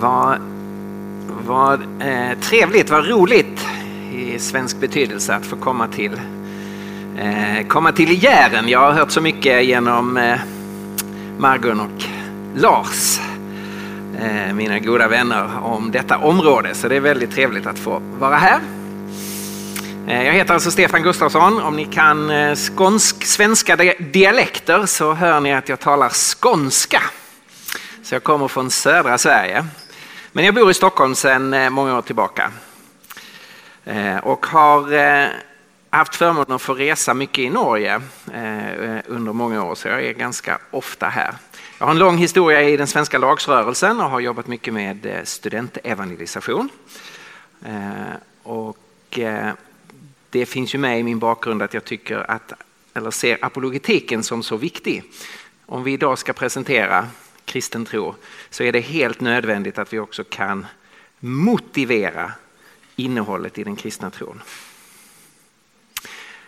Vad, vad eh, trevligt, vad roligt i svensk betydelse att få komma till, eh, komma till Jären. Jag har hört så mycket genom eh, Margun och Lars, eh, mina goda vänner, om detta område. Så det är väldigt trevligt att få vara här. Eh, jag heter alltså Stefan Gustafsson. Om ni kan eh, skånsk, svenska dialekter så hör ni att jag talar skånska. Så jag kommer från södra Sverige. Men jag bor i Stockholm sedan eh, många år tillbaka. Eh, och har eh, haft förmånen att få resa mycket i Norge under många år så jag är ganska ofta här. Jag har en lång historia i den svenska lagsrörelsen och har jobbat mycket med studentevangelisation. Och det finns ju med i min bakgrund att jag tycker att, eller ser apologetiken som så viktig. Om vi idag ska presentera kristen tro så är det helt nödvändigt att vi också kan motivera innehållet i den kristna tron.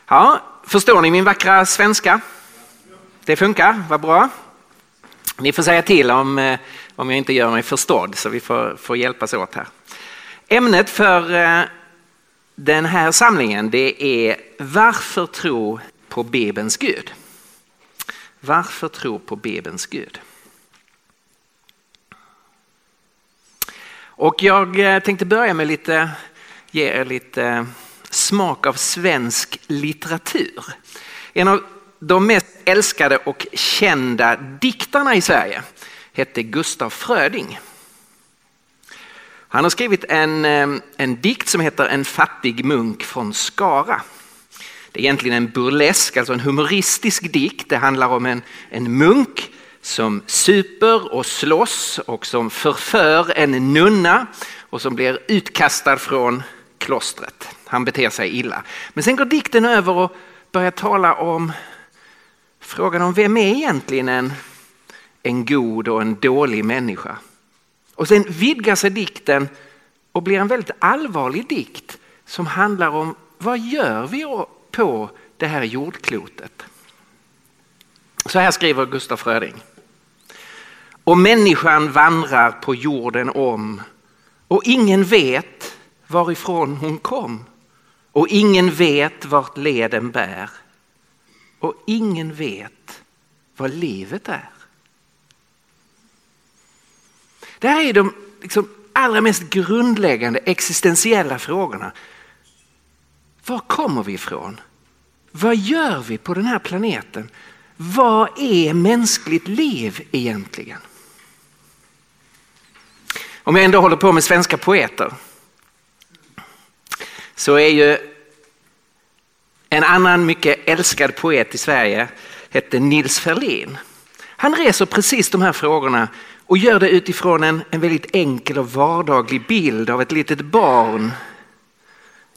Ja, förstår ni min vackra svenska? Det funkar, vad bra. Ni får säga till om, eh, om jag inte gör mig förstådd så vi får, får hjälpas åt här. Ämnet för eh, den här samlingen det är Varför tro på Bibelns Gud? Varför tro på Bibelns Gud? Och jag eh, tänkte börja med lite, ge er lite eh, smak av svensk litteratur. En av de mest älskade och kända diktarna i Sverige hette Gustaf Fröding. Han har skrivit en, eh, en dikt som heter En fattig munk från Skara. Det är egentligen en burlesk, alltså en humoristisk dikt. Det handlar om en, en munk som super och slåss och som förför en nunna och som blir utkastad från klostret. Han beter sig illa. Men sen går dikten över och börjar tala om frågan om vem är egentligen en, en god och en dålig människa? Och sen vidgar sig dikten och blir en väldigt allvarlig dikt som handlar om vad gör vi på det här jordklotet? Så här skriver Gustaf Fröding. Och människan vandrar på jorden om och ingen vet varifrån hon kom och ingen vet vart leden bär och ingen vet vad livet är. Det här är de liksom allra mest grundläggande existentiella frågorna. Var kommer vi ifrån? Vad gör vi på den här planeten? Vad är mänskligt liv egentligen? Om jag ändå håller på med svenska poeter så är ju en annan mycket älskad poet i Sverige hette Nils Ferlin. Han reser precis de här frågorna och gör det utifrån en, en väldigt enkel och vardaglig bild av ett litet barn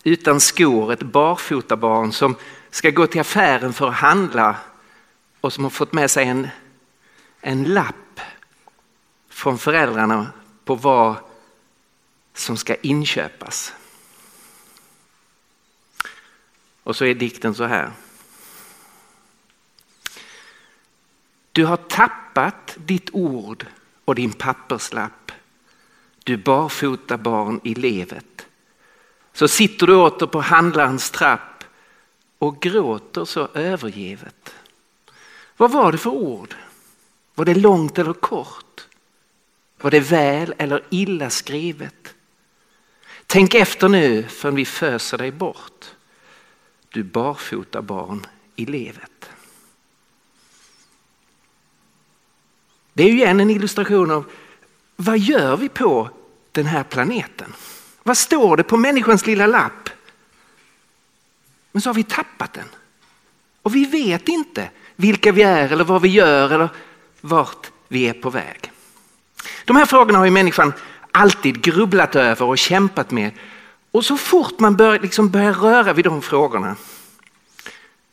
utan skor, ett barfotabarn som ska gå till affären för att handla och som har fått med sig en, en lapp från föräldrarna på vad som ska inköpas. Och så är dikten så här. Du har tappat ditt ord och din papperslapp. Du barfota barn i levet. Så sitter du åter på handlarens trapp och gråter så övergivet. Vad var det för ord? Var det långt eller kort? Var det väl eller illa skrivet? Tänk efter nu förrän vi föser dig bort. Du barfota barn i levet. Det är ju igen en illustration av vad gör vi på den här planeten? Vad står det på människans lilla lapp? Men så har vi tappat den. Och vi vet inte vilka vi är eller vad vi gör eller vart vi är på väg. De här frågorna har ju människan alltid grubblat över och kämpat med. Och så fort man bör, liksom börjar röra vid de frågorna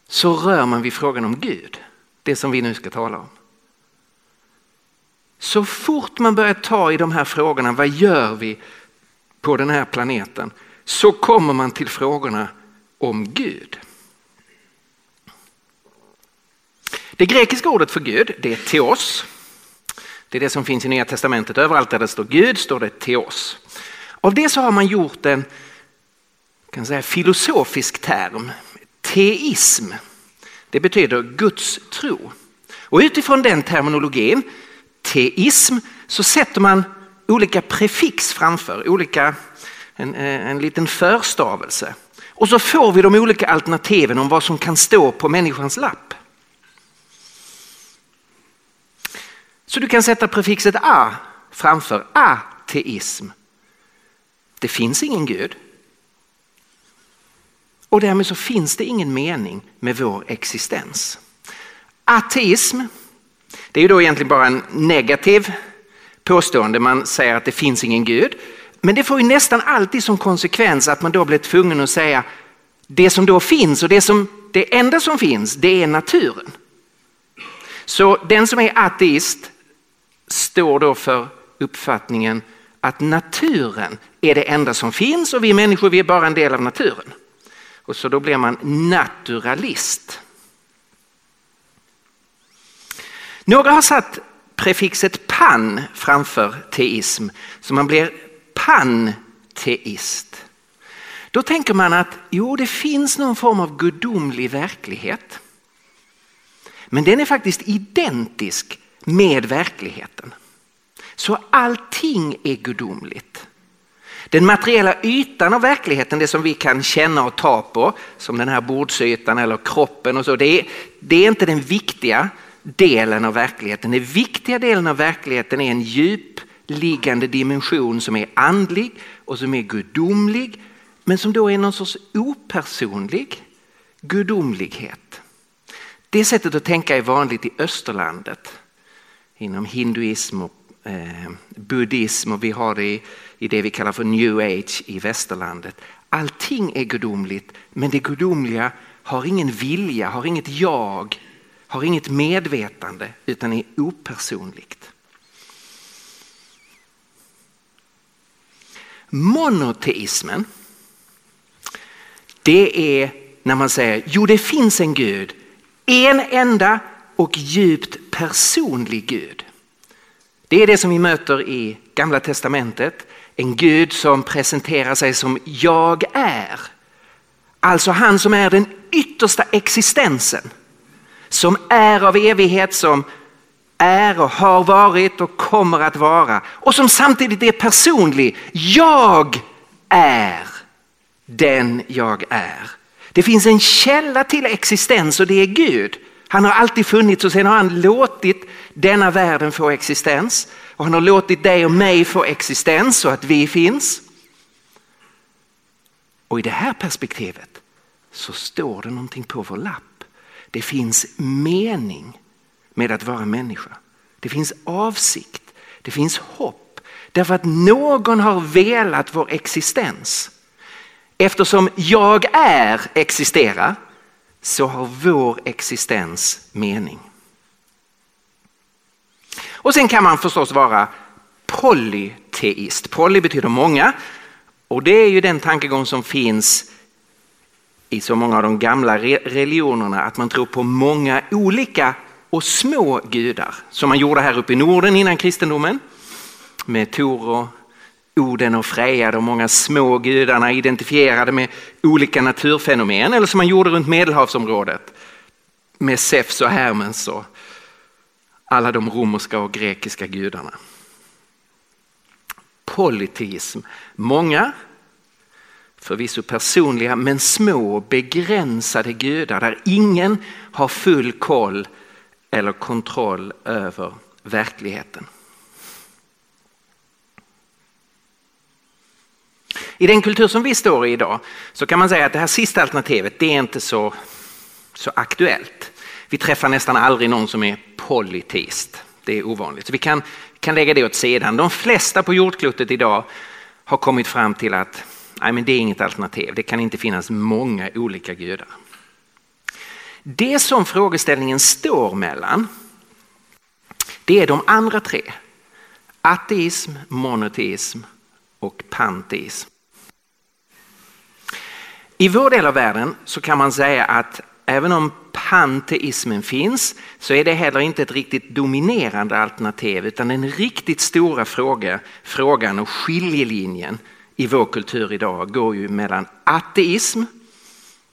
så rör man vid frågan om Gud. Det som vi nu ska tala om. Så fort man börjar ta i de här frågorna, vad gör vi på den här planeten? Så kommer man till frågorna om Gud. Det grekiska ordet för Gud det är teos. Det är det som finns i Nya Testamentet. Överallt där det står Gud står det Teos. Av det så har man gjort en kan säga, filosofisk term, teism. Det betyder Guds tro. Och utifrån den terminologin, teism, så sätter man olika prefix framför, olika, en, eh, en liten förstavelse. Och så får vi de olika alternativen om vad som kan stå på människans lapp. Så du kan sätta prefixet a framför ateism. Det finns ingen Gud. Och därmed så finns det ingen mening med vår existens. Ateism, det är ju då egentligen bara en negativ påstående. Man säger att det finns ingen Gud. Men det får ju nästan alltid som konsekvens att man då blir tvungen att säga det som då finns och det, som, det enda som finns det är naturen. Så den som är ateist står då för uppfattningen att naturen är det enda som finns och vi människor vi är bara en del av naturen. Och så då blir man naturalist. Några har satt prefixet pan framför teism så man blir panteist. Då tänker man att jo, det finns någon form av gudomlig verklighet. Men den är faktiskt identisk med verkligheten. Så allting är gudomligt. Den materiella ytan av verkligheten, det som vi kan känna och ta på, som den här bordsytan eller kroppen och så, det är, det är inte den viktiga delen av verkligheten. Den viktiga delen av verkligheten är en djupliggande dimension som är andlig och som är gudomlig, men som då är någon sorts opersonlig gudomlighet. Det sättet att tänka är vanligt i österlandet inom hinduism och eh, buddhism och vi har det i, i det vi kallar för new age i västerlandet. Allting är gudomligt men det gudomliga har ingen vilja, har inget jag, har inget medvetande utan är opersonligt. Monoteismen det är när man säger jo det finns en Gud, en enda och djupt personlig Gud. Det är det som vi möter i Gamla Testamentet. En Gud som presenterar sig som jag är. Alltså han som är den yttersta existensen. Som är av evighet, som är och har varit och kommer att vara. Och som samtidigt är personlig. Jag är den jag är. Det finns en källa till existens och det är Gud. Han har alltid funnits och sen har han låtit denna världen få existens. Och han har låtit dig och mig få existens så att vi finns. Och i det här perspektivet så står det någonting på vår lapp. Det finns mening med att vara människa. Det finns avsikt, det finns hopp. Därför att någon har velat vår existens. Eftersom jag är existerar så har vår existens mening. Och sen kan man förstås vara polyteist. Poly betyder många och det är ju den tankegång som finns i så många av de gamla religionerna att man tror på många olika och små gudar som man gjorde här uppe i Norden innan kristendomen med Tor och Oden och Freja, de många små gudarna identifierade med olika naturfenomen eller som man gjorde runt medelhavsområdet med Zeus och Hermes och alla de romerska och grekiska gudarna. Politism. många förvisso personliga men små begränsade gudar där ingen har full koll eller kontroll över verkligheten. I den kultur som vi står i idag så kan man säga att det här sista alternativet det är inte så, så aktuellt. Vi träffar nästan aldrig någon som är polyteist. Det är ovanligt. Så vi kan, kan lägga det åt sidan. De flesta på jordklotet idag har kommit fram till att nej, men det är inget alternativ. Det kan inte finnas många olika gudar. Det som frågeställningen står mellan det är de andra tre. Ateism, monoteism och panteism. I vår del av världen så kan man säga att även om panteismen finns så är det heller inte ett riktigt dominerande alternativ utan den riktigt stora fråga, frågan och skiljelinjen i vår kultur idag går ju mellan ateism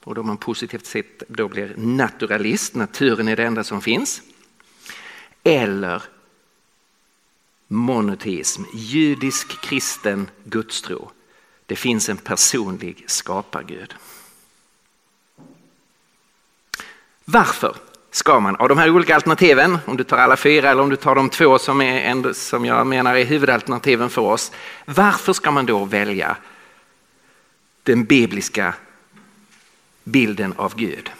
och då man positivt sett då blir naturalist, naturen är det enda som finns. Eller monoteism, judisk kristen gudstro. Det finns en personlig skapargud. Varför ska man, av de här olika alternativen, om du tar alla fyra eller om du tar de två som, är, som jag menar är huvudalternativen för oss, varför ska man då välja den bibliska bilden av Gud?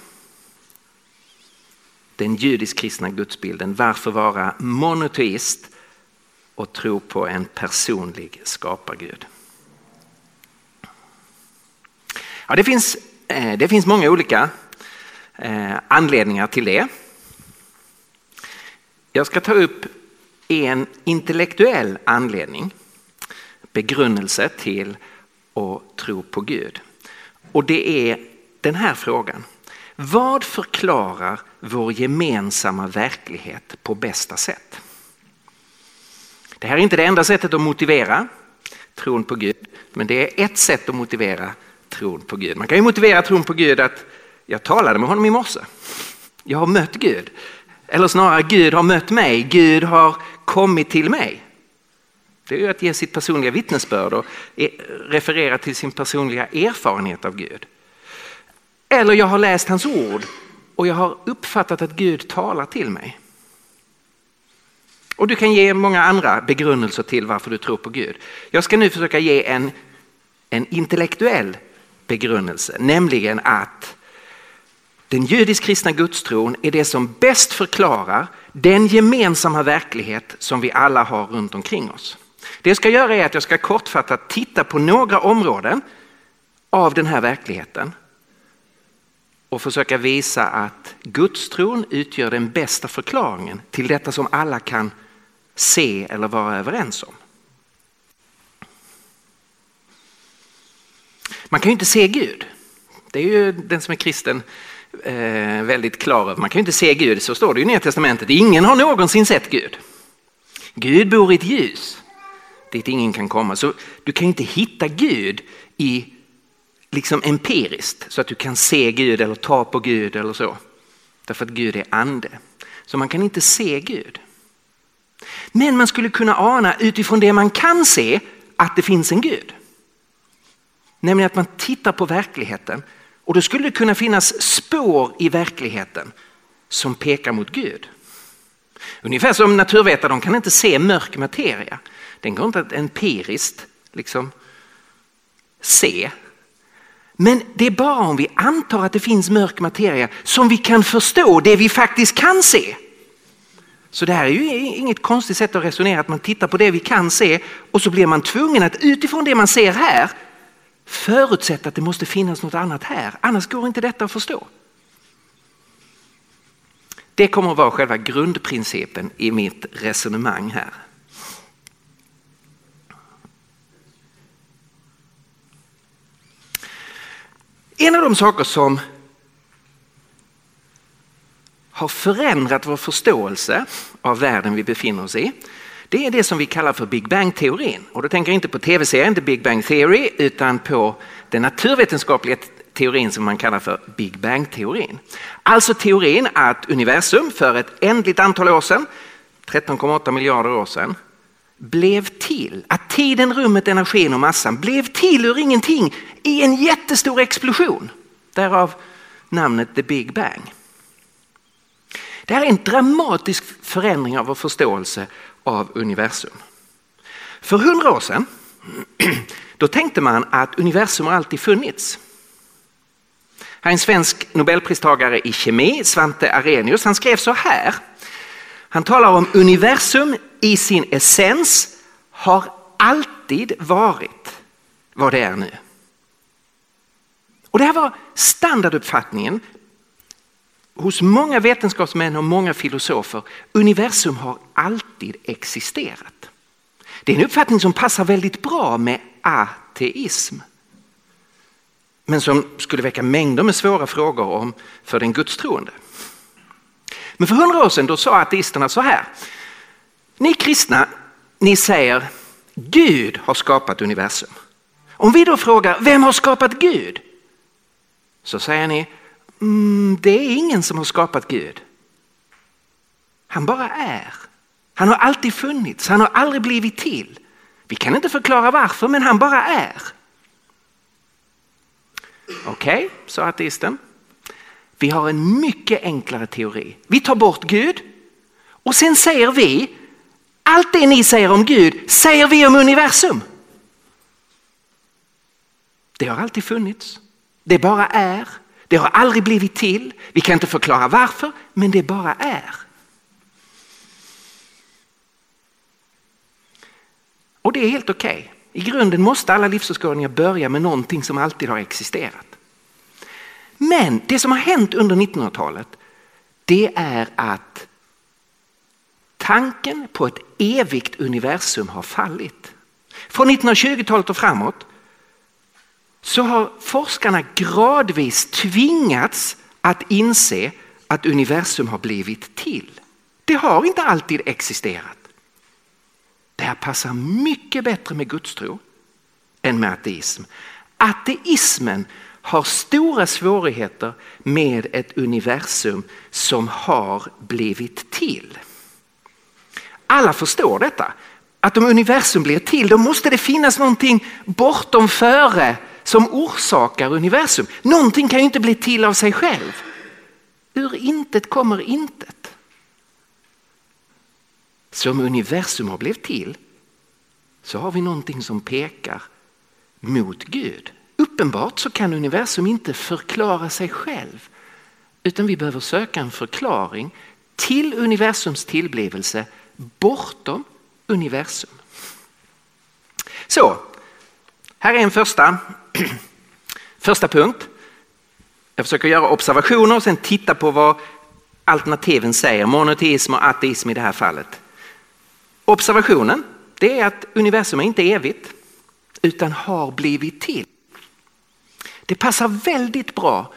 Den judisk-kristna gudsbilden. Varför vara monoteist och tro på en personlig skapargud? Ja, det, finns, eh, det finns många olika eh, anledningar till det. Jag ska ta upp en intellektuell anledning, begrunnelse till att tro på Gud. Och det är den här frågan. Vad förklarar vår gemensamma verklighet på bästa sätt? Det här är inte det enda sättet att motivera tron på Gud, men det är ett sätt att motivera tron på Gud. Man kan ju motivera tron på Gud att jag talade med honom i morse. Jag har mött Gud. Eller snarare Gud har mött mig. Gud har kommit till mig. Det är ju att ge sitt personliga vittnesbörd och e, referera till sin personliga erfarenhet av Gud. Eller jag har läst hans ord och jag har uppfattat att Gud talar till mig. Och du kan ge många andra begrundelser till varför du tror på Gud. Jag ska nu försöka ge en, en intellektuell begrunnelse, nämligen att den judisk-kristna gudstron är det som bäst förklarar den gemensamma verklighet som vi alla har runt omkring oss. Det jag ska göra är att jag ska kortfattat titta på några områden av den här verkligheten och försöka visa att gudstron utgör den bästa förklaringen till detta som alla kan se eller vara överens om. Man kan ju inte se Gud. Det är ju den som är kristen eh, väldigt klar över. Man kan ju inte se Gud, så står det i Nya Testamentet. Ingen har någonsin sett Gud. Gud bor i ett ljus dit ingen kan komma. Så du kan ju inte hitta Gud i liksom empiriskt så att du kan se Gud eller ta på Gud eller så. Därför att Gud är ande. Så man kan inte se Gud. Men man skulle kunna ana utifrån det man kan se att det finns en Gud. Nämligen att man tittar på verkligheten och då skulle det kunna finnas spår i verkligheten som pekar mot Gud. Ungefär som naturvetare, de kan inte se mörk materia. Den går inte att empiriskt liksom se. Men det är bara om vi antar att det finns mörk materia som vi kan förstå det vi faktiskt kan se. Så det här är ju inget konstigt sätt att resonera, att man tittar på det vi kan se och så blir man tvungen att utifrån det man ser här förutsätta att det måste finnas något annat här, annars går inte detta att förstå. Det kommer att vara själva grundprincipen i mitt resonemang här. En av de saker som har förändrat vår förståelse av världen vi befinner oss i det är det som vi kallar för Big Bang-teorin. Och då tänker jag inte på tv-serien The Big Bang Theory utan på den naturvetenskapliga teorin som man kallar för Big Bang-teorin. Alltså teorin att universum för ett ändligt antal år sedan, 13,8 miljarder år sedan, blev till. Att tiden, rummet, energin och massan blev till ur ingenting i en jättestor explosion. Därav namnet The Big Bang. Det här är en dramatisk förändring av vår förståelse av universum. För hundra år sedan då tänkte man att universum har alltid funnits. Här är en svensk nobelpristagare i kemi, Svante Arrhenius. Han skrev så här. Han talar om universum i sin essens har alltid varit vad det är nu. Och det här var standarduppfattningen hos många vetenskapsmän och många filosofer, universum har alltid existerat. Det är en uppfattning som passar väldigt bra med ateism. Men som skulle väcka mängder med svåra frågor om för den gudstroende. Men för hundra år sedan då sa ateisterna så här. Ni kristna, ni säger Gud har skapat universum. Om vi då frågar vem har skapat Gud? Så säger ni mm, det är ingen som har skapat Gud. Han bara är. Han har alltid funnits, han har aldrig blivit till. Vi kan inte förklara varför men han bara är. Okej, okay, sa ateisten. Vi har en mycket enklare teori. Vi tar bort Gud och sen säger vi allt det ni säger om Gud säger vi om universum. Det har alltid funnits. Det bara är. Det har aldrig blivit till. Vi kan inte förklara varför, men det bara är. Och det är helt okej. Okay. I grunden måste alla livsåskådningar börja med någonting som alltid har existerat. Men det som har hänt under 1900-talet det är att tanken på ett evigt universum har fallit. Från 1920-talet och framåt så har forskarna gradvis tvingats att inse att universum har blivit till. Det har inte alltid existerat. Det här passar mycket bättre med gudstro än med ateism. Ateismen har stora svårigheter med ett universum som har blivit till. Alla förstår detta. Att om universum blir till då måste det finnas någonting bortom före som orsakar universum. Någonting kan ju inte bli till av sig själv. Ur intet kommer intet. Som universum har blivit till så har vi någonting som pekar mot Gud. Uppenbart så kan universum inte förklara sig själv utan vi behöver söka en förklaring till universums tillblivelse bortom universum. Så, här är en första, första punkt. Jag försöker göra observationer och sen titta på vad alternativen säger, monoteism och ateism i det här fallet. Observationen det är att universum är inte evigt utan har blivit till. Det passar väldigt bra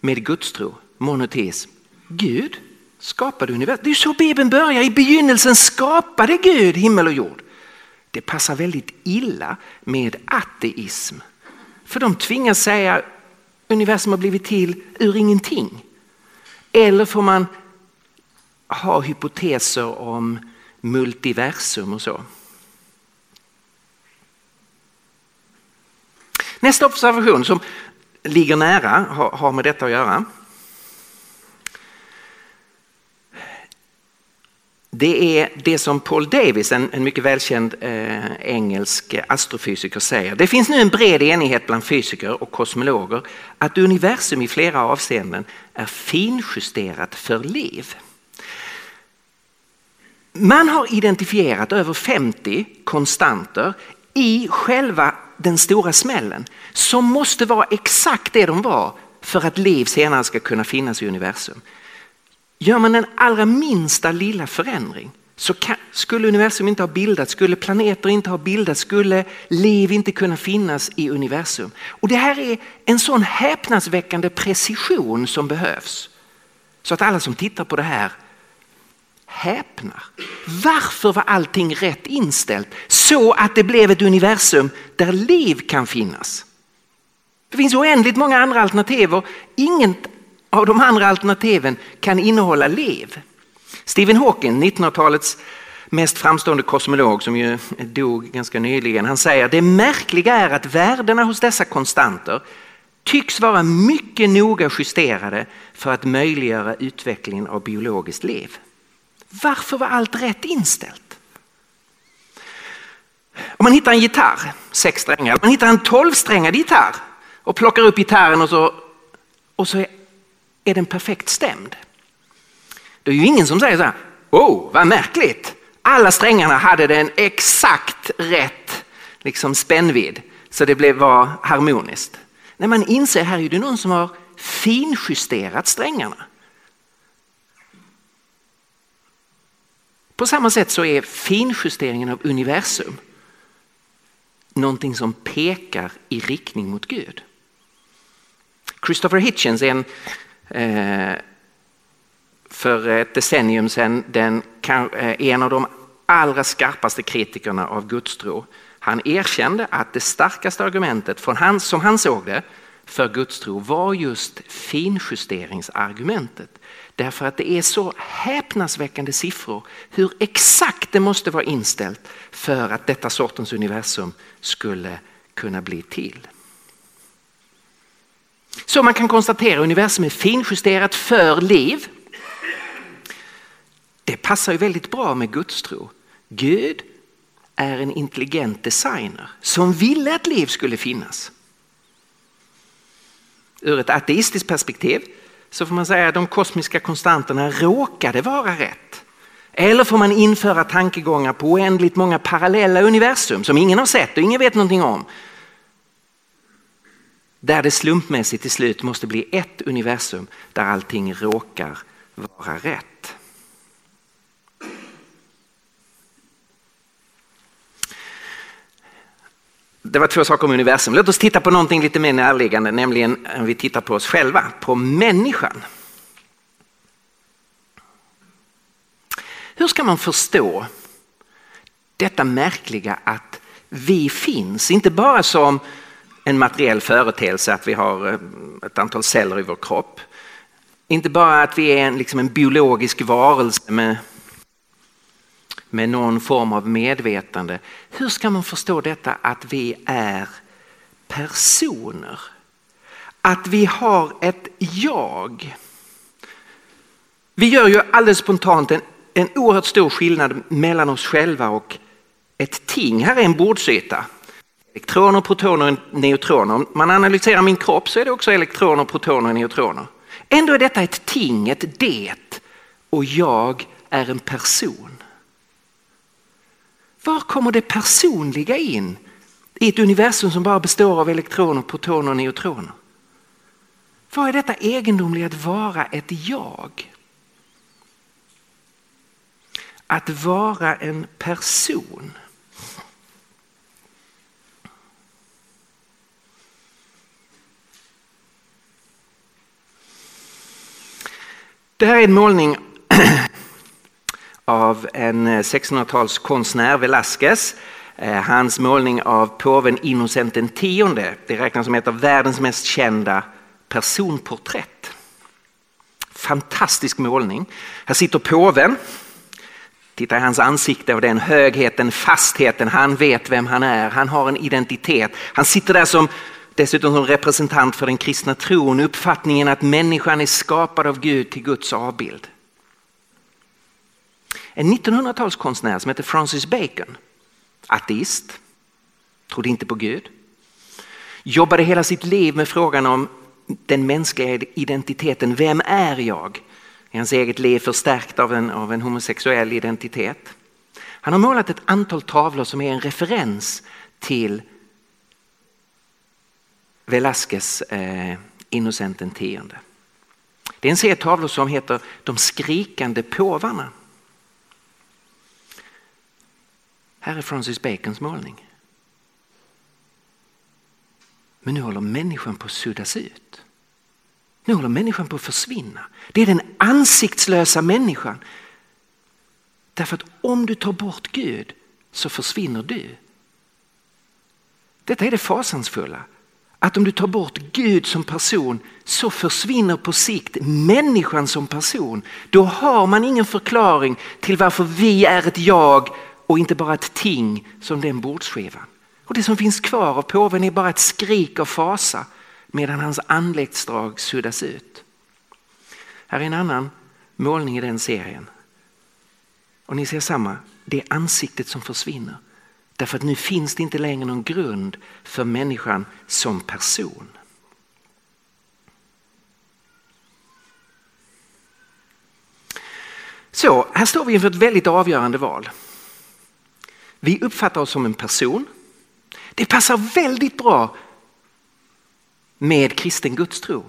med gudstro, monoteism. Gud skapade universum. Det är så Bibeln börjar. I begynnelsen skapade Gud himmel och jord. Det passar väldigt illa med ateism. För de tvingas säga universum har blivit till ur ingenting. Eller får man ha hypoteser om multiversum och så. Nästa observation som ligger nära har med detta att göra. Det är det som Paul Davis, en, en mycket välkänd eh, engelsk astrofysiker säger. Det finns nu en bred enighet bland fysiker och kosmologer att universum i flera avseenden är finjusterat för liv. Man har identifierat över 50 konstanter i själva den stora smällen som måste vara exakt det de var för att liv senare ska kunna finnas i universum. Gör man den allra minsta lilla förändring så kan, skulle universum inte ha bildats, skulle planeter inte ha bildats, skulle liv inte kunna finnas i universum. Och det här är en sån häpnadsväckande precision som behövs. Så att alla som tittar på det här häpnar. Varför var allting rätt inställt så att det blev ett universum där liv kan finnas? Det finns oändligt många andra alternativ och inget av de andra alternativen kan innehålla liv. Stephen Hawking, 1900-talets mest framstående kosmolog som ju dog ganska nyligen, han säger det märkliga är att värdena hos dessa konstanter tycks vara mycket noga justerade för att möjliggöra utvecklingen av biologiskt liv. Varför var allt rätt inställt? Om man hittar en gitarr, sex strängar, man hittar en tolvsträngad gitarr och plockar upp gitarren och så, och så är är den perfekt stämd. Det är ju ingen som säger så här, oh vad märkligt, alla strängarna hade den exakt rätt liksom spännvidd så det blev, var harmoniskt. När man inser här är det någon som har finjusterat strängarna. På samma sätt så är finjusteringen av universum någonting som pekar i riktning mot Gud. Christopher Hitchens är en Eh, för ett decennium sedan den, eh, en av de allra skarpaste kritikerna av gudstro. Han erkände att det starkaste argumentet från han, som han såg det för gudstro var just finjusteringsargumentet. Därför att det är så häpnadsväckande siffror hur exakt det måste vara inställt för att detta sortens universum skulle kunna bli till. Så man kan konstatera att universum är finjusterat för liv. Det passar ju väldigt bra med gudstro. Gud är en intelligent designer som ville att liv skulle finnas. Ur ett ateistiskt perspektiv så får man säga att de kosmiska konstanterna råkade vara rätt. Eller får man införa tankegångar på oändligt många parallella universum som ingen har sett och ingen vet någonting om. Där det slumpmässigt till slut måste bli ett universum där allting råkar vara rätt. Det var två saker om universum. Låt oss titta på någonting lite mer närliggande, nämligen om vi tittar på oss själva, på människan. Hur ska man förstå detta märkliga att vi finns, inte bara som en materiell företeelse att vi har eh, ett antal celler i vår kropp. Inte bara att vi är en, liksom en biologisk varelse med med någon form av medvetande. Hur ska man förstå detta att vi är personer? Att vi har ett jag. Vi gör ju alldeles spontant en, en oerhört stor skillnad mellan oss själva och ett ting. Här är en bordsyta. Elektroner, protoner och neutroner. Om man analyserar min kropp så är det också elektroner, protoner och neutroner. Ändå är detta ett ting, ett det. Och jag är en person. Var kommer det personliga in i ett universum som bara består av elektroner, protoner och neutroner? Vad är detta egendomliga att vara ett jag? Att vara en person. Det här är en målning av en eh, 1600-talskonstnär, Velázquez. Eh, hans målning av påven Innocent X, det räknas som ett av världens mest kända personporträtt. Fantastisk målning. Här sitter påven. Titta i hans ansikte och den högheten, fastheten. Han vet vem han är. Han har en identitet. Han sitter där som dessutom som representant för den kristna tron. Uppfattningen att människan är skapad av Gud till Guds avbild. En 1900-talskonstnär som heter Francis Bacon, ateist, trodde inte på Gud, jobbade hela sitt liv med frågan om den mänskliga identiteten. Vem är jag? I hans eget liv förstärkt av en, av en homosexuell identitet. Han har målat ett antal tavlor som är en referens till Velasquez eh, Innocent tionde. Det är en serie tavlor som heter De skrikande påvarna. Här är Francis Bacons målning. Men nu håller människan på att suddas ut. Nu håller människan på att försvinna. Det är den ansiktslösa människan. Därför att om du tar bort Gud så försvinner du. Detta är det fasansfulla. Att om du tar bort Gud som person så försvinner på sikt människan som person. Då har man ingen förklaring till varför vi är ett jag och inte bara ett ting som den bordsskivan. Och det som finns kvar av påven är bara ett skrik av fasa medan hans anletsdrag suddas ut. Här är en annan målning i den serien. Och ni ser samma, det är ansiktet som försvinner. Därför att nu finns det inte längre någon grund för människan som person. Så, här står vi inför ett väldigt avgörande val. Vi uppfattar oss som en person. Det passar väldigt bra med kristen gudstro.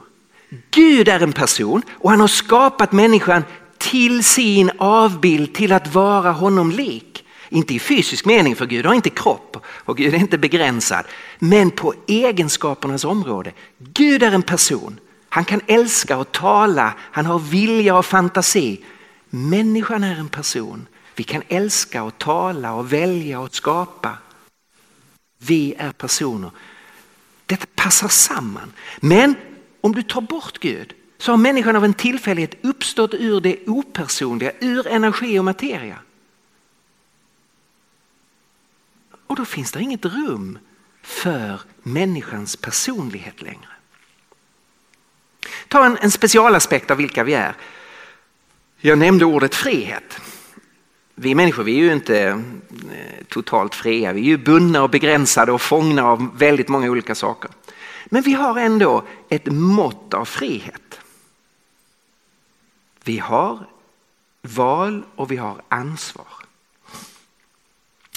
Gud är en person och han har skapat människan till sin avbild, till att vara honom lik. Inte i fysisk mening för Gud har inte kropp och Gud är inte begränsad. Men på egenskapernas område. Gud är en person. Han kan älska och tala, han har vilja och fantasi. Människan är en person. Vi kan älska och tala och välja och skapa. Vi är personer. Detta passar samman. Men om du tar bort Gud så har människan av en tillfällighet uppstått ur det opersonliga, ur energi och materia. Och då finns det inget rum för människans personlighet längre. Ta en, en specialaspekt av vilka vi är. Jag nämnde ordet frihet. Vi människor vi är ju inte eh, totalt fria. Vi är ju bundna och begränsade och fångna av väldigt många olika saker. Men vi har ändå ett mått av frihet. Vi har val och vi har ansvar.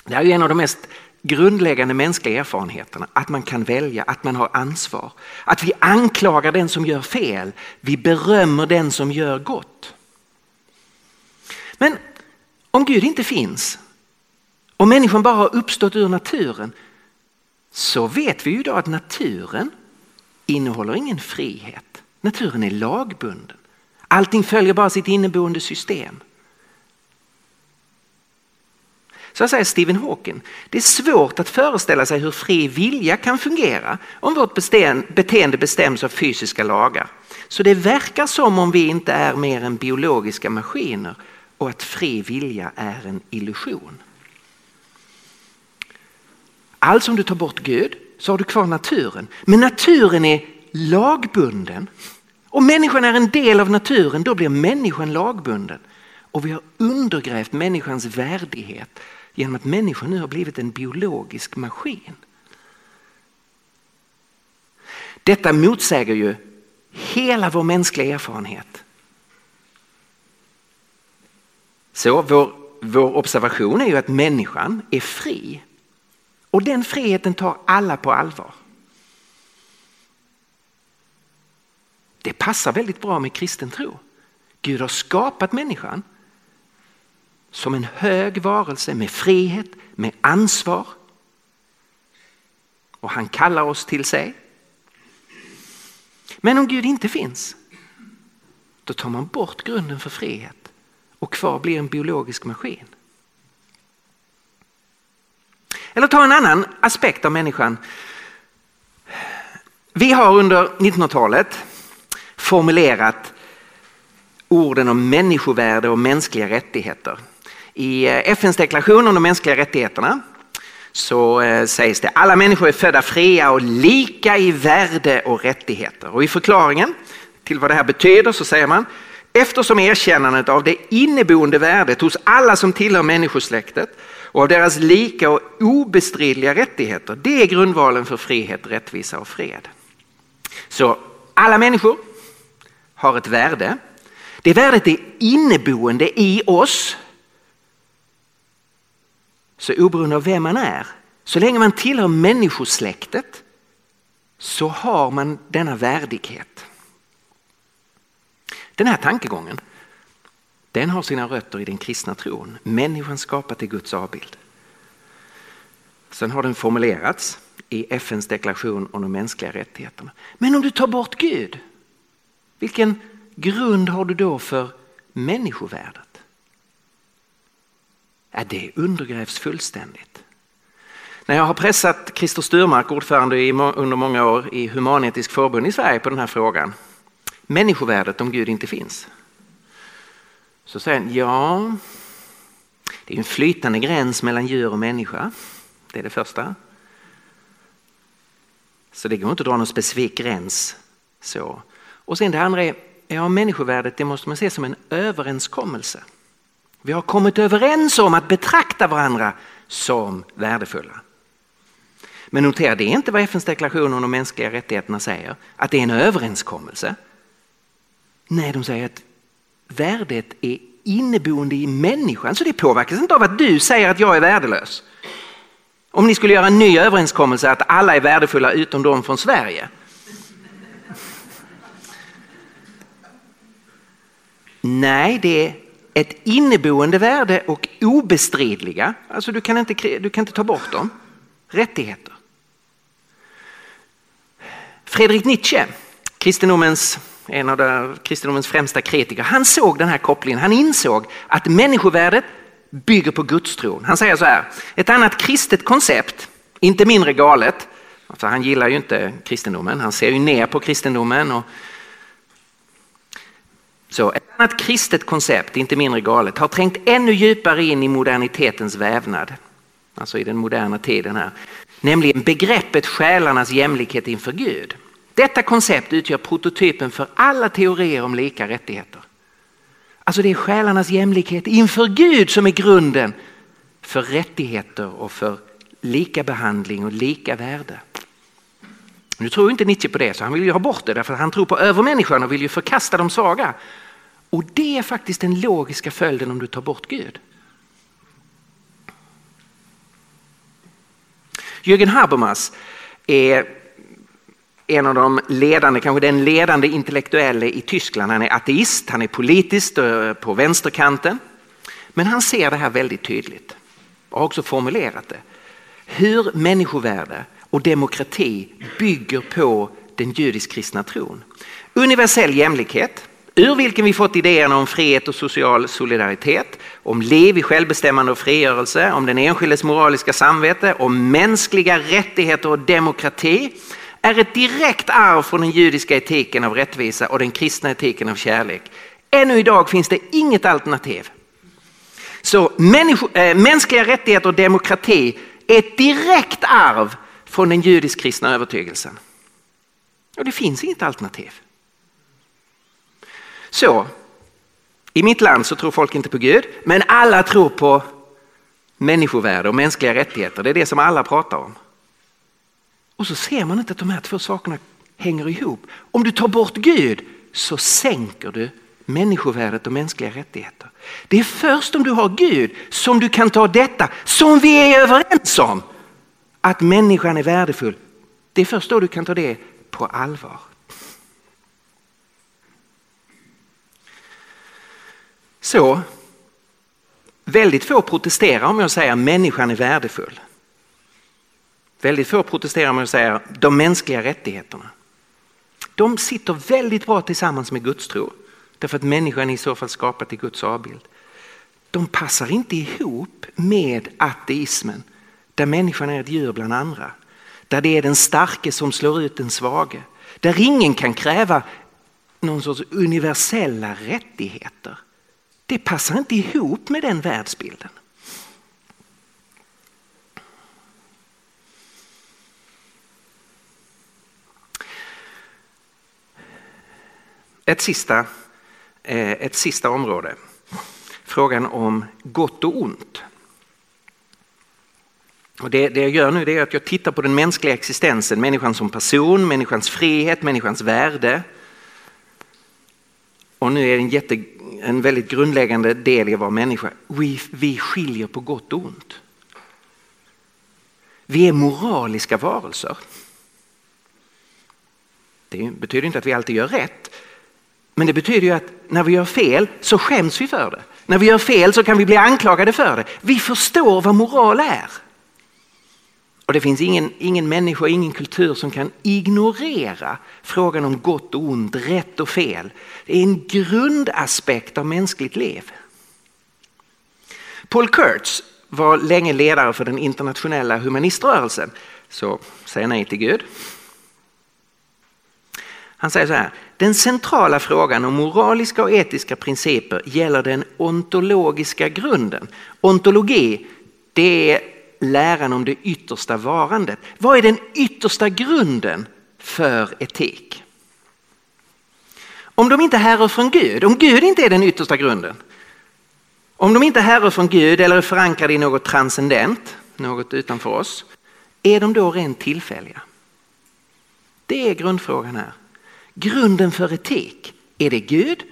Det är en av de mest grundläggande mänskliga erfarenheterna, att man kan välja, att man har ansvar. Att vi anklagar den som gör fel, vi berömmer den som gör gott. Men om Gud inte finns Om människan bara har uppstått ur naturen så vet vi ju idag att naturen innehåller ingen frihet. Naturen är lagbunden. Allting följer bara sitt inneboende system. Så säger Stephen Hawking, det är svårt att föreställa sig hur fri vilja kan fungera om vårt beteende bestäms av fysiska lagar. Så det verkar som om vi inte är mer än biologiska maskiner och att fri vilja är en illusion. Alltså om du tar bort Gud så har du kvar naturen. Men naturen är lagbunden. Om människan är en del av naturen då blir människan lagbunden. Och vi har undergrävt människans värdighet genom att människan nu har blivit en biologisk maskin. Detta motsäger ju hela vår mänskliga erfarenhet. Så vår, vår observation är ju att människan är fri och den friheten tar alla på allvar. Det passar väldigt bra med kristen tro. Gud har skapat människan som en hög varelse med frihet, med ansvar. Och han kallar oss till sig. Men om Gud inte finns, då tar man bort grunden för frihet och kvar blir en biologisk maskin. Eller ta en annan aspekt av människan. Vi har under 1900-talet formulerat orden om människovärde och mänskliga rättigheter. I eh, FNs deklaration om de mänskliga rättigheterna så eh, sägs det alla människor är födda fria och lika i värde och rättigheter. Och i förklaringen till vad det här betyder så säger man eftersom erkännandet av det inneboende värdet hos alla som tillhör människosläktet och av deras lika och obestridliga rättigheter, det är grundvalen för frihet, rättvisa och fred. Så alla människor har ett värde. Det värdet är inneboende i oss så oberoende av vem man är, så länge man tillhör människosläktet så har man denna värdighet. Den här tankegången den har sina rötter i den kristna tron. Människan skapat i Guds avbild. Sen har den formulerats i FNs deklaration om de mänskliga rättigheterna. Men om du tar bort Gud, vilken grund har du då för människovärde? Ja, det undergrävs fullständigt. När jag har pressat Christer Sturmark, ordförande under många år i humanetisk förbund i Sverige på den här frågan, människovärdet om Gud inte finns. Så säger han, ja, det är en flytande gräns mellan djur och människa. Det är det första. Så det går inte att dra någon specifik gräns. Så. Och sen det andra är, ja människovärdet det måste man se som en överenskommelse. Vi har kommit överens om att betrakta varandra som värdefulla. Men notera, det är inte vad FNs deklaration om de mänskliga rättigheterna säger, att det är en överenskommelse. Nej, de säger att värdet är inneboende i människan, så det påverkas inte av att du säger att jag är värdelös. Om ni skulle göra en ny överenskommelse att alla är värdefulla utom de från Sverige. Nej, det ett inneboende värde och obestridliga, alltså du kan inte, du kan inte ta bort dem, rättigheter. Fredrik Nietzsche kristendomens, en av de, kristendomens främsta kritiker, han såg den här kopplingen. Han insåg att människovärdet bygger på gudstron. Han säger så här, ett annat kristet koncept, inte mindre galet, alltså han gillar ju inte kristendomen, han ser ju ner på kristendomen. Och... Så ett annat kristet koncept, inte mindre galet, har trängt ännu djupare in i modernitetens vävnad. Alltså i den moderna tiden här. Nämligen begreppet själarnas jämlikhet inför Gud. Detta koncept utgör prototypen för alla teorier om lika rättigheter. Alltså det är själarnas jämlikhet inför Gud som är grunden för rättigheter och för lika behandling och lika värde. Nu tror inte Nietzsche på det så han vill ju ha bort det därför att han tror på övermänniskan och vill ju förkasta de svaga. Och det är faktiskt den logiska följden om du tar bort Gud. Jürgen Habermas är en av de ledande, kanske den ledande intellektuelle i Tyskland. Han är ateist, han är politiskt eh, på vänsterkanten. Men han ser det här väldigt tydligt och har också formulerat det. Hur människovärde och demokrati bygger på den judisk-kristna tron. Universell jämlikhet, ur vilken vi fått idéerna om frihet och social solidaritet, om liv i självbestämmande och frigörelse, om den enskildes moraliska samvete, om mänskliga rättigheter och demokrati är ett direkt arv från den judiska etiken av rättvisa och den kristna etiken av kärlek. Ännu idag finns det inget alternativ. Så äh, mänskliga rättigheter och demokrati är ett direkt arv från den judisk-kristna övertygelsen. Och det finns inget alternativ. Så, i mitt land så tror folk inte på Gud, men alla tror på människovärde och mänskliga rättigheter. Det är det som alla pratar om. Och så ser man inte att de här två sakerna hänger ihop. Om du tar bort Gud så sänker du människovärdet och mänskliga rättigheter. Det är först om du har Gud som du kan ta detta som vi är överens om. Att människan är värdefull. Det är först då du kan ta det på allvar. Så, väldigt få protesterar om jag säger att människan är värdefull. Väldigt få protesterar om jag säger de mänskliga rättigheterna. De sitter väldigt bra tillsammans med Guds tro. Därför att människan är i så fall skapad i Guds avbild. De passar inte ihop med ateismen där människan är ett djur bland andra. Där det är den starke som slår ut den svage. Där ingen kan kräva någon sorts universella rättigheter. Det passar inte ihop med den världsbilden. Ett sista, eh, ett sista område. Frågan om gott och ont. Och det, det jag gör nu är att jag tittar på den mänskliga existensen, människan som person, människans frihet, människans värde. Och nu är det en, jätte, en väldigt grundläggande del i vår människa. Vi, vi skiljer på gott och ont. Vi är moraliska varelser. Det betyder inte att vi alltid gör rätt. Men det betyder ju att när vi gör fel så skäms vi för det. När vi gör fel så kan vi bli anklagade för det. Vi förstår vad moral är. Och det finns ingen, ingen människa, ingen kultur som kan ignorera frågan om gott och ont, rätt och fel. Det är en grundaspekt av mänskligt liv. Paul Kurtz var länge ledare för den internationella humaniströrelsen. Så säg nej till Gud. Han säger så här, den centrala frågan om moraliska och etiska principer gäller den ontologiska grunden. Ontologi, det är läran om det yttersta varandet. Vad är den yttersta grunden för etik? Om de inte härrör från Gud, om Gud inte är den yttersta grunden, om de inte härrör från Gud eller är förankrade i något transcendent, något utanför oss, är de då rent tillfälliga? Det är grundfrågan här. Grunden för etik, är det Gud?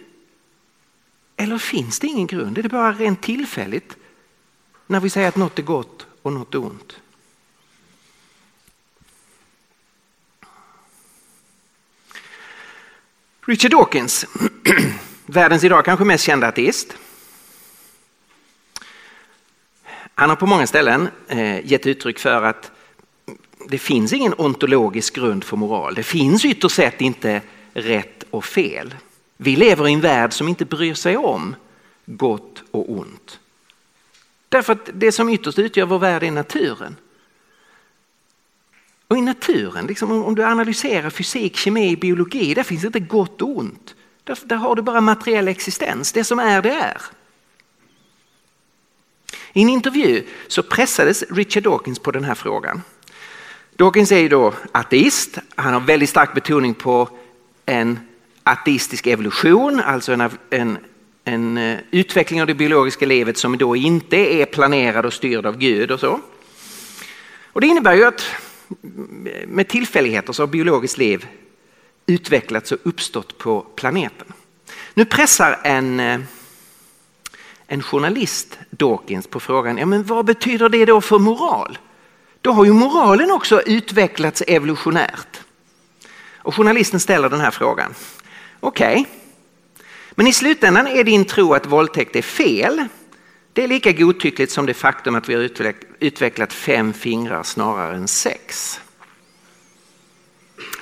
Eller finns det ingen grund? Är det bara rent tillfälligt när vi säger att något är gott och något ont? Richard Dawkins, världens idag kanske mest kända ateist. Han har på många ställen eh, gett uttryck för att det finns ingen ontologisk grund för moral. Det finns ytterst sett inte rätt och fel. Vi lever i en värld som inte bryr sig om gott och ont. Därför att det som ytterst utgör vår värld är naturen. Och i naturen, liksom om du analyserar fysik, kemi, biologi, där finns inte gott och ont. Där, där har du bara materiell existens, det som är det är. I en intervju så pressades Richard Dawkins på den här frågan. Dawkins är ju då ateist, han har väldigt stark betoning på en ateistisk evolution, alltså en, en, en eh, utveckling av det biologiska livet som då inte är planerad och styrd av Gud och så. Och det innebär ju att med tillfälligheter så har biologiskt liv utvecklats och uppstått på planeten. Nu pressar en, eh, en journalist Dawkins på frågan, ja men vad betyder det då för moral? Då har ju moralen också utvecklats evolutionärt. Och journalisten ställer den här frågan. Okej, okay men i slutändan är din tro att våldtäkt är fel. Det är lika godtyckligt som det faktum att vi har utvecklat fem fingrar snarare än sex.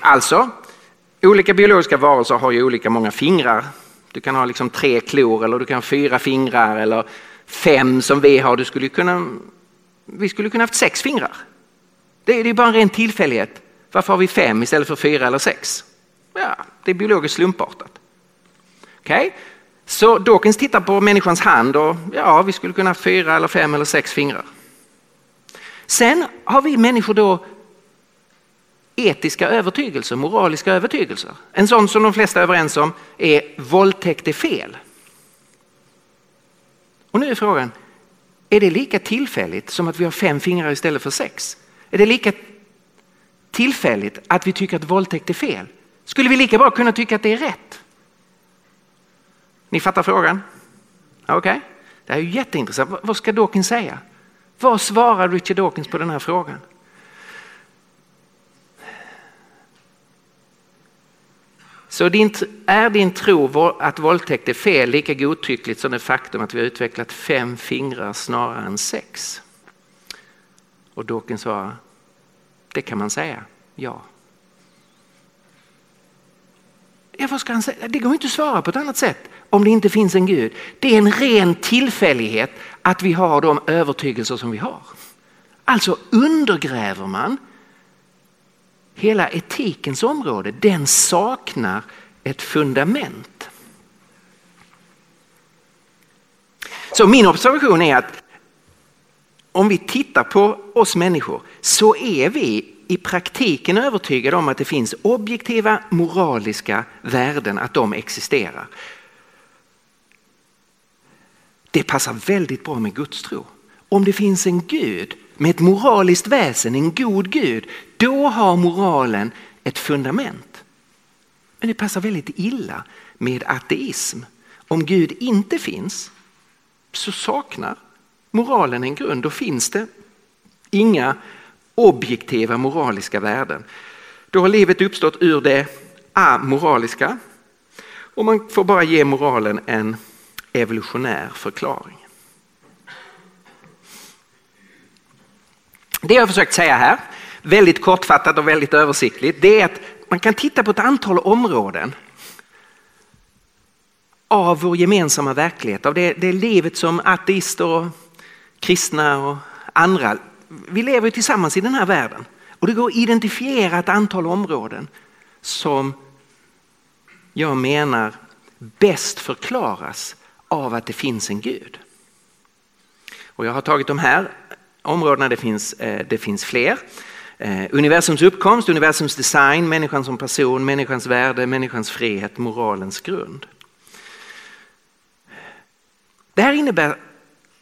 Alltså, olika biologiska varelser har ju olika många fingrar. Du kan ha liksom tre klor eller du kan ha fyra fingrar eller fem som vi har. Du skulle kunna, vi skulle kunna haft sex fingrar. Det är, ju bara en ren tillfällighet. Varför har vi fem istället för fyra eller sex? Ja, det är biologiskt slumpartat. Okej, okay? så Dawkins tittar på människans hand och ja, vi skulle kunna ha fyra eller fem eller sex fingrar. Sen har vi människor då etiska övertygelser, moraliska övertygelser. En sån som de flesta är överens om är våldtäkt är fel. Och nu är frågan, är det lika tillfälligt som att vi har fem fingrar istället för sex? Är det lika tillfälligt att vi tycker att våldtäkt är fel? Skulle vi lika bra kunna tycka att det är rätt? Ni fattar frågan? Okej, okay. det här är ju jätteintressant. Vad ska Dawkins säga? Vad svarar Richard Dawkins på den här frågan? Så din, är din tro att våldtäkt är fel lika godtyckligt som det faktum att vi har utvecklat fem fingrar snarare än sex? Och Dawkins svarar, det kan man säga, ja. Ja, vad ska han säga? Det går inte att svara på ett annat sätt om det inte finns en Gud. Det är en ren tillfällighet att vi har de övertygelser som vi har. Alltså undergräver man hela etikens område. Den saknar ett fundament. Så min observation är att om vi tittar på oss människor så är vi i praktiken övertygade om att det finns objektiva moraliska värden, att de existerar. Det passar väldigt bra med Guds tro. Om det finns en Gud med ett moraliskt väsen, en god Gud, då har moralen ett fundament. Men det passar väldigt illa med ateism. Om Gud inte finns så saknar moralen en grund. Då finns det inga objektiva moraliska värden. Då har livet uppstått ur det amoraliska och man får bara ge moralen en evolutionär förklaring. Det jag har försökt säga här, väldigt kortfattat och väldigt översiktligt, det är att man kan titta på ett antal områden av vår gemensamma verklighet, av det, det livet som ateister och kristna och andra, vi lever tillsammans i den här världen. Och det går att identifiera ett antal områden som jag menar bäst förklaras av att det finns en Gud. Och jag har tagit de här områdena, det finns, eh, det finns fler. Eh, universums uppkomst, universums design, människan som person, människans värde, människans frihet, moralens grund. Det här innebär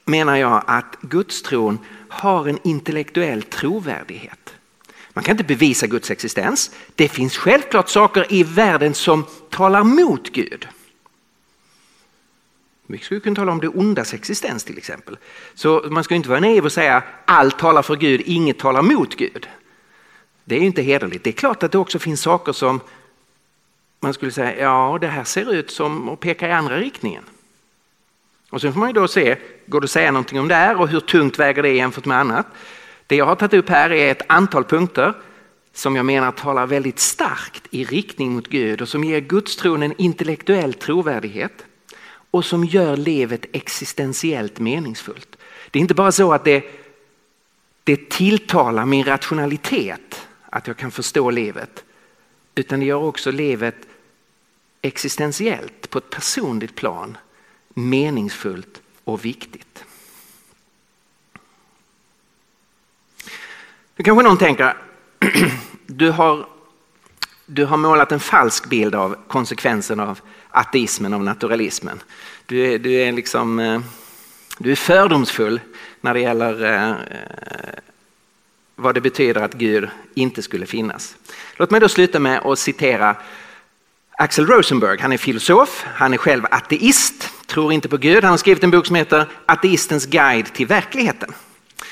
menar jag att gudstron har en intellektuell trovärdighet. Man kan inte bevisa Guds existens. Det finns självklart saker i världen som talar mot Gud. Vi skulle kunna tala om det ondas existens till exempel. Så man ska inte vara naiv och säga allt talar för Gud, inget talar mot Gud. Det är inte hederligt. Det är klart att det också finns saker som man skulle säga, ja det här ser ut som att peka i andra riktningen. Och sen får man ju då se, går det att säga någonting om det här och hur tungt väger det jämfört med annat? Det jag har tagit upp här är ett antal punkter som jag menar talar väldigt starkt i riktning mot Gud och som ger gudstron en intellektuell trovärdighet och som gör livet existentiellt meningsfullt. Det är inte bara så att det, det tilltalar min rationalitet att jag kan förstå livet utan det gör också livet existentiellt på ett personligt plan meningsfullt och viktigt. Nu kanske någon tänker, du har, du har målat en falsk bild av konsekvensen av ateismen, av naturalismen. Du är, du är, liksom, eh, du är fördomsfull när det gäller eh, vad det betyder att Gud inte skulle finnas. Låt mig då sluta med att citera Axel Rosenberg. Han är filosof, han är själv ateist, tror inte på Gud. Han har skrivit en bok som heter Ateistens guide till verkligheten.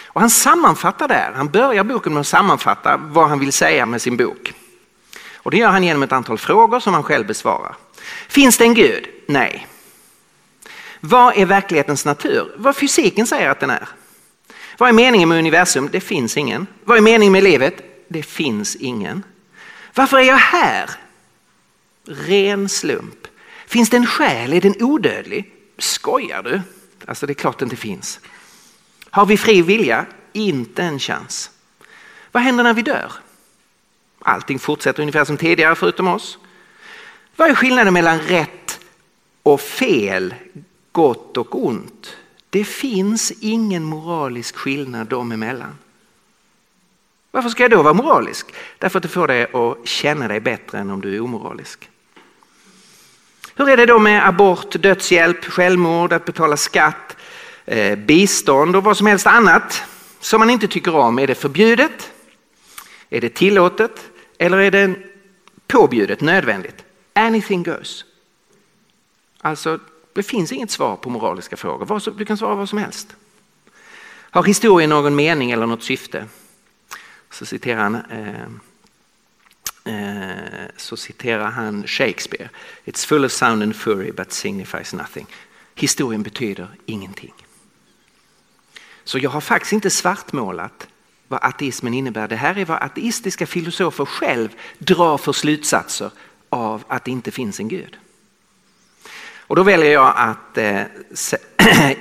Och han sammanfattar där, han börjar boken med att sammanfatta vad han vill säga med sin bok. Och det gör han genom ett antal frågor som han själv besvarar. Finns det en Gud? Nej. Vad är verklighetens natur? Vad fysiken säger att den är. Vad är meningen med universum? Det finns ingen. Vad är meningen med livet? Det finns ingen. Varför är jag här? Ren slump. Finns det en själ? Är den odödlig? Skojar du? Alltså det är klart det inte finns. Har vi fri vilja? Inte en chans. Vad händer när vi dör? Allting fortsätter ungefär som tidigare förutom oss. Vad är skillnaden mellan rätt och fel, gott och ont? Det finns ingen moralisk skillnad dem emellan. Varför ska jag då vara moralisk? Därför att det får dig att känna dig bättre än om du är omoralisk. Hur är det då med abort, dödshjälp, självmord, att betala skatt, eh, bistånd och vad som helst annat som man inte tycker om? Är det förbjudet? Är det tillåtet? Eller är det påbjudet, nödvändigt? Anything goes. Alltså, det finns inget svar på moraliska frågor. Du kan svara vad som helst. Har historien någon mening eller något syfte? Så citerar han Eh, Eh, så citerar han Shakespeare. It's full of sound and fury but signifies nothing. Historien betyder ingenting. Så jag har faktiskt inte svartmålat vad ateismen innebär. Det här är vad ateistiska filosofer själv drar för slutsatser av att det inte finns en gud. Och då väljer jag att eh,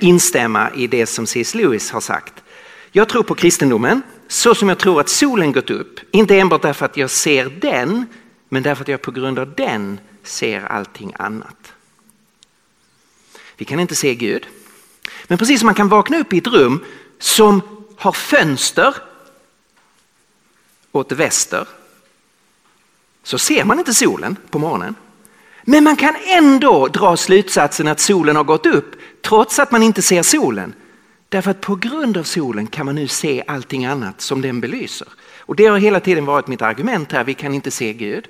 instämma i det som C.S. Lewis har sagt. Jag tror på kristendomen så som jag tror att solen gått upp. Inte enbart därför att jag ser den, men därför att jag på grund av den ser allting annat. Vi kan inte se Gud. Men precis som man kan vakna upp i ett rum som har fönster åt väster så ser man inte solen på morgonen. Men man kan ändå dra slutsatsen att solen har gått upp trots att man inte ser solen. Därför att på grund av solen kan man nu se allting annat som den belyser. Och det har hela tiden varit mitt argument här, vi kan inte se Gud.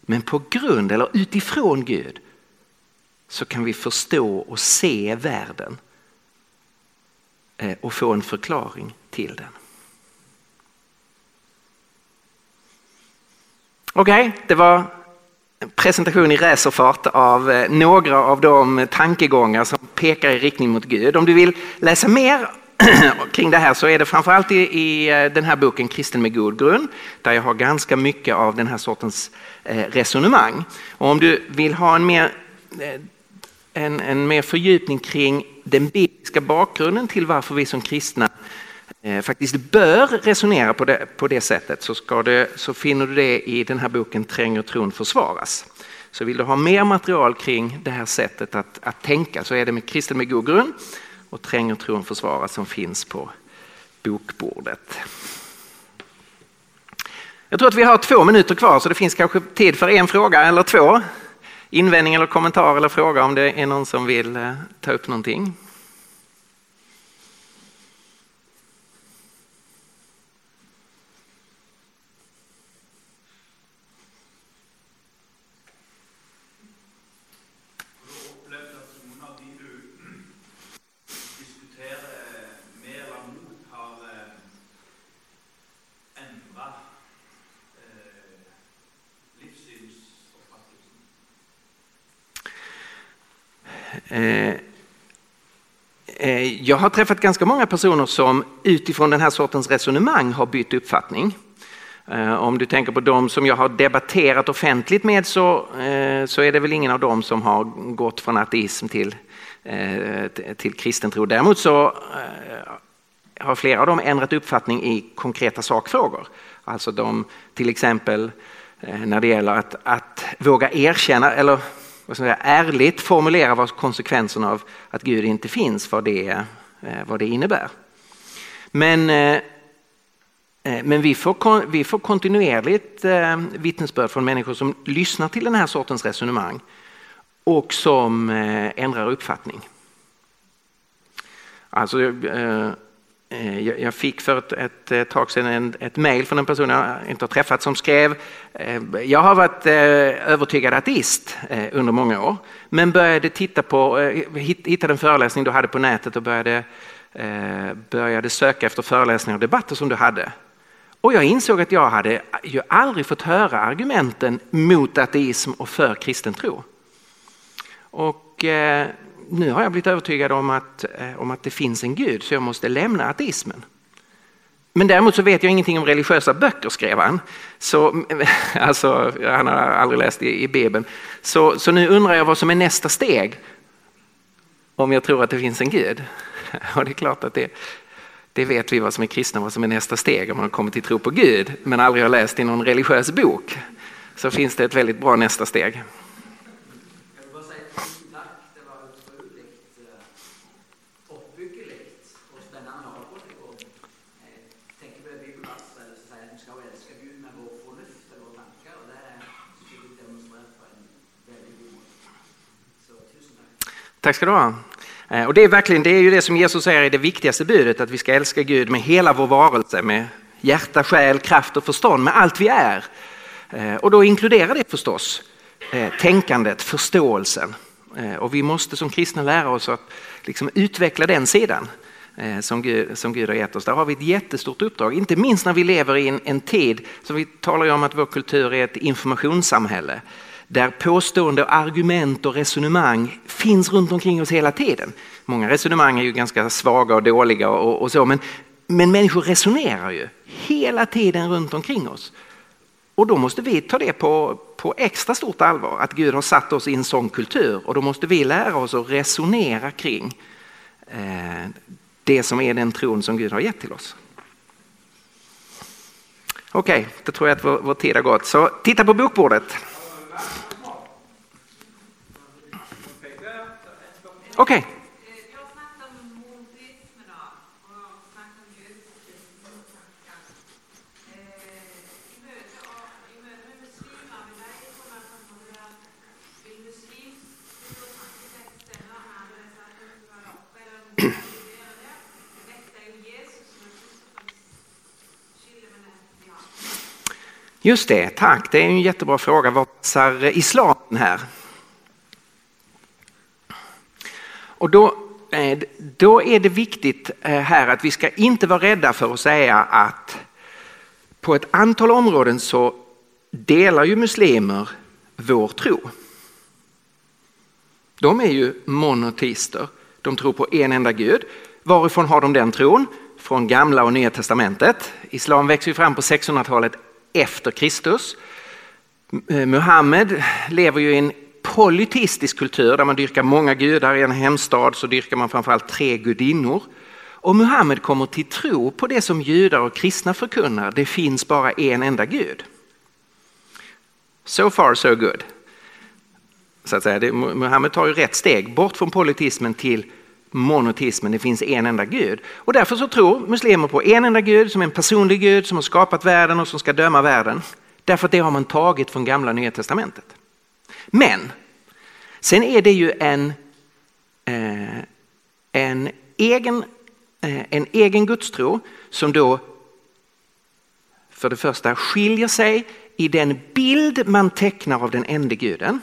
Men på grund eller utifrån Gud så kan vi förstå och se världen eh, och få en förklaring till den. Okej, okay, det var presentation i racerfart av eh, några av de tankegångar som pekar i riktning mot Gud. Om du vill läsa mer kring det här så är det framförallt i, i eh, den här boken Kristen med god grund där jag har ganska mycket av den här sortens eh, resonemang. Och om du vill ha en mer, en, en mer fördjupning kring den bibliska bakgrunden till varför vi som kristna Eh, faktiskt bör resonera på det, på det sättet så, ska det, så finner du det i den här boken Tränger tron försvaras. Så vill du ha mer material kring det här sättet att, att tänka så är det med Kristen med god grund och Tränger tron försvaras som finns på bokbordet. Jag tror att vi har två minuter kvar så det finns kanske tid för en fråga eller två. Invändning eller kommentar eller fråga om det är någon som vill eh, ta upp någonting. Eh, eh, Eh, eh, jag har träffat ganska många personer som utifrån den här sortens resonemang har bytt uppfattning. Eh, om du tänker på de som jag har debatterat offentligt med så, så är det väl ingen av dem som har gått från ateism till, till kristen tro. Däremot så har flera av dem ändrat uppfattning i konkreta sakfrågor. Alltså de, till exempel när det gäller att, att våga erkänna eller vad ska jag säga, ärligt formulera vad konsekvenserna av att Gud inte finns, vad det, eh, vad det innebär. Men eh, eh, men vi får, vi får kontinuerligt vittnesbörd från människor som lyssnar till den här sortens resonemang och som ändrar uppfattning. Alltså, Eh, jag fick för ett, ett eh, tag sedan ett mejl från en person jag inte har träffat som skrev eh, Jag har varit övertygad ateist under många år men började titta på, hittade en föreläsning du hade på nätet och började, började söka efter föreläsningar och debatter som du hade. Och jag insåg att jag hade ju aldrig fått höra argumenten mot ateism och för kristen tro. Och nu har jag blivit övertygad om att, eh, om att det finns en gud så jag måste lämna ateismen. Men däremot så vet jag ingenting om religiösa böcker skrev han. Så, alltså, han har aldrig läst i, i Bibeln. Så, så nu undrar jag vad som är nästa steg. Om jag tror att det finns en gud. Och det är klart att det, det vet vi vad som är kristna, vad som är nästa steg om man kommer till tro på Gud men aldrig har läst i någon religiös bok. Så finns det ett väldigt bra nästa steg. Tack ska du ha. Eh, och det är verkligen det är ju det som Jesus säger är det viktigaste budet, att vi ska älska Gud med hela vår varelse, med hjärta, själ, kraft och förstånd, med allt vi är. Eh, och då inkluderar det förstås eh, tänkandet, förståelsen. Och vi måste som kristna lära oss att liksom utveckla den sidan som Gud, som Gud har gett oss. Där har vi ett jättestort uppdrag, inte minst när vi lever i en, en tid som vi talar om att vår kultur är ett informationssamhälle där påstående, argument och resonemang finns runt omkring oss hela tiden. Många resonemang är ju ganska svaga och dåliga och, och så men, men människor resonerar ju hela tiden runt omkring oss. Och då måste vi ta det på, på extra stort allvar, att Gud har satt oss i en sån kultur och då måste vi lära oss att resonera kring eh, det som är den tron som Gud har gett till oss. Okej, okay, då tror jag att vår, vår tid har gått. Så titta på bokbordet. Okej. Okay. Just det, tack. Det är en jättebra fråga. Vad passar islam här? Och då, eh, då är det viktigt eh, här att vi ska inte vara rädda för att säga att på ett antal områden så delar ju muslimer vår tro. De är ju monoteister. De tror på en enda gud. Varifrån har de den tron? Från gamla och nya testamentet. Islam växer ju fram på 600-talet efter Kristus. Eh, Muhammed lever ju i en polyteistisk kultur där man dyrkar många gudar. I en hemstad så dyrkar man framförallt tre gudinnor. Och Muhammed kommer till tro på det som judar och kristna förkunnar. Det finns bara en enda gud. So far so good. Så att säga. Muhammed tar ju rätt steg bort från polyteismen till monoteismen, det finns en enda gud. Och därför så tror muslimer på en enda gud som är en personlig gud som har skapat världen och som ska döma världen. Därför att det har man tagit från gamla nya testamentet. Men sen är det ju en, eh, en, egen, eh, en egen gudstro som då för det första skiljer sig i den bild man tecknar av den enda guden.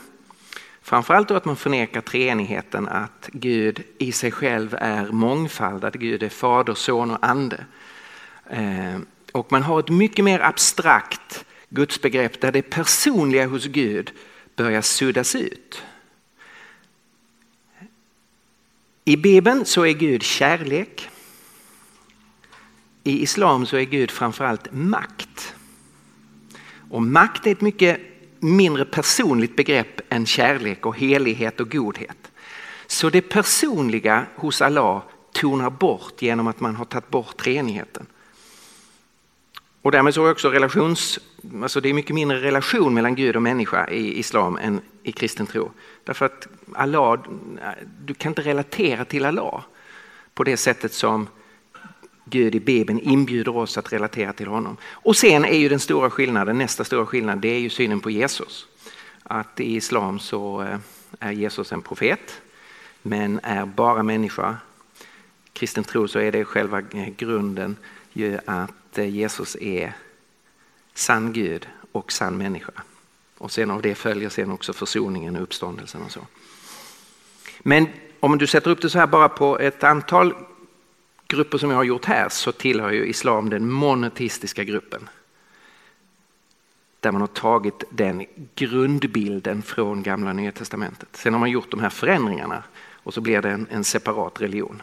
Framförallt då att man förnekar treenigheten, att Gud i sig själv är mångfald, att Gud är fader, son och ande. Eh, och man har ett mycket mer abstrakt gudsbegrepp där det personliga hos Gud börjar suddas ut. I Bibeln så är Gud kärlek. I islam så är Gud framförallt makt. Och makt är ett mycket mindre personligt begrepp än kärlek och helighet och godhet. Så det personliga hos Allah tonar bort genom att man har tagit bort treenigheten. Och därmed så är också relations, alltså det är mycket mindre relation mellan Gud och människa i islam än i kristen tro. Därför att Allah, du kan inte relatera till Allah på det sättet som Gud i Bibeln inbjuder oss att relatera till honom. Och sen är ju den stora skillnaden, nästa stora skillnad, det är ju synen på Jesus. Att i islam så eh, är Jesus en profet, men är bara människa. Kristen tro så är det själva eh, grunden ju att eh, Jesus är sann Gud och sann människa. Och sen av det följer sen också försoningen och uppståndelsen och så. Men om du sätter upp det så här bara på ett antal grupper som jag har gjort här så tillhör ju islam den monoteistiska gruppen. Där man har tagit den grundbilden från gamla nya testamentet. Sen har man gjort de här förändringarna och så blir det en, en separat religion.